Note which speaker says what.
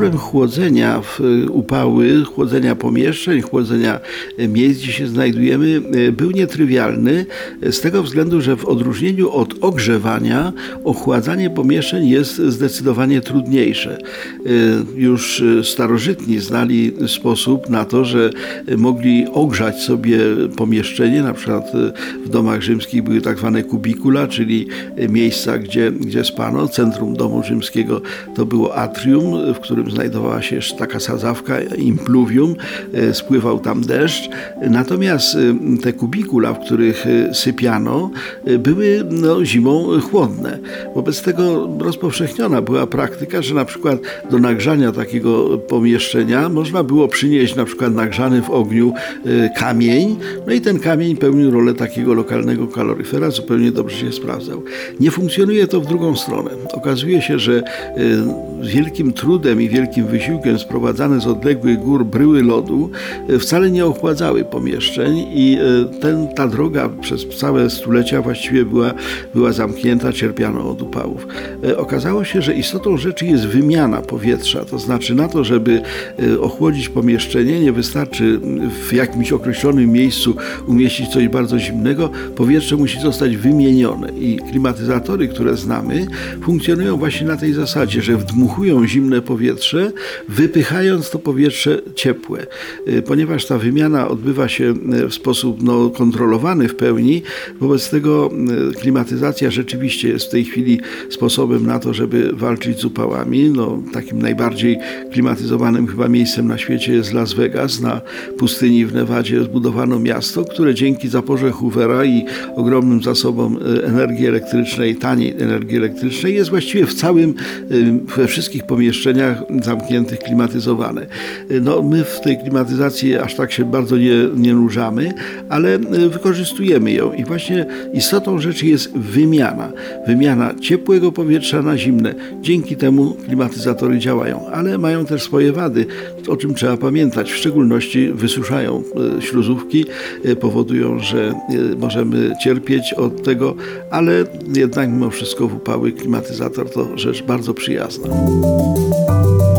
Speaker 1: Problem chłodzenia w upały, chłodzenia pomieszczeń, chłodzenia miejsc, gdzie się znajdujemy, był nietrywialny z tego względu, że w odróżnieniu od ogrzewania, ochładzanie pomieszczeń jest zdecydowanie trudniejsze. Już starożytni znali sposób na to, że mogli ogrzać sobie pomieszczenie, na przykład w domach rzymskich były tak zwane kubikula, czyli miejsca, gdzie, gdzie spano. Centrum domu rzymskiego to było atrium, w którym znajdowała się taka sadzawka, impluvium, e, spływał tam deszcz. Natomiast e, te kubikula, w których e, sypiano, były no, zimą chłodne. Wobec tego rozpowszechniona była praktyka, że na przykład do nagrzania takiego pomieszczenia można było przynieść na przykład nagrzany w ogniu kamień, no i ten kamień pełnił rolę takiego lokalnego kaloryfera, zupełnie dobrze się sprawdzał. Nie funkcjonuje to w drugą stronę. Okazuje się, że z wielkim trudem i wielkim wysiłkiem sprowadzane z odległych gór bryły lodu e, wcale nie ochładzały pomieszczeń i e, ten, ta droga przez całe stulecia właściwie była, była zamknięta, cierpiano od upałów. E, okazało się, że istotą rzeczy jest wymiana powietrza, to znaczy na to, żeby ochłodzić pomieszczenie nie wystarczy w jakimś określonym miejscu umieścić coś bardzo zimnego, powietrze musi zostać wymienione i klimatyzatory, które znamy, funkcjonują właśnie na tej zasadzie, że wdmuchują zimne powietrze wypychając to powietrze ciepłe. Y, ponieważ ta wymiana odbywa się y, w sposób no, kontrolowany w pełni, wobec tego y, klimatyzacja rzeczywiście jest w tej chwili sposobem na to, żeby walczyć z upałami. No, takim najbardziej klimatyzowanym chyba miejscem na świecie jest Las Vegas. Na pustyni w Nevadzie zbudowano miasto, które dzięki zaporze Hoovera i ogromnym zasobom energii elektrycznej, taniej energii elektrycznej jest właściwie w całym, we wszystkich pomieszczeniach zamkniętych, klimatyzowane. No, my w tej klimatyzacji aż tak się bardzo nie, nie nurzamy, ale wykorzystujemy ją i właśnie istotą rzeczy jest wymiana. Wymiana ciepłego powietrza na zimne. Dzięki temu klimatyzatory działają, ale mają też swoje wady, o czym trzeba pamiętać. W szczególności wysuszają e, śluzówki, e, powodują, że e, możemy cierpieć od tego, ale jednak mimo wszystko w upały klimatyzator to rzecz bardzo przyjazna. Música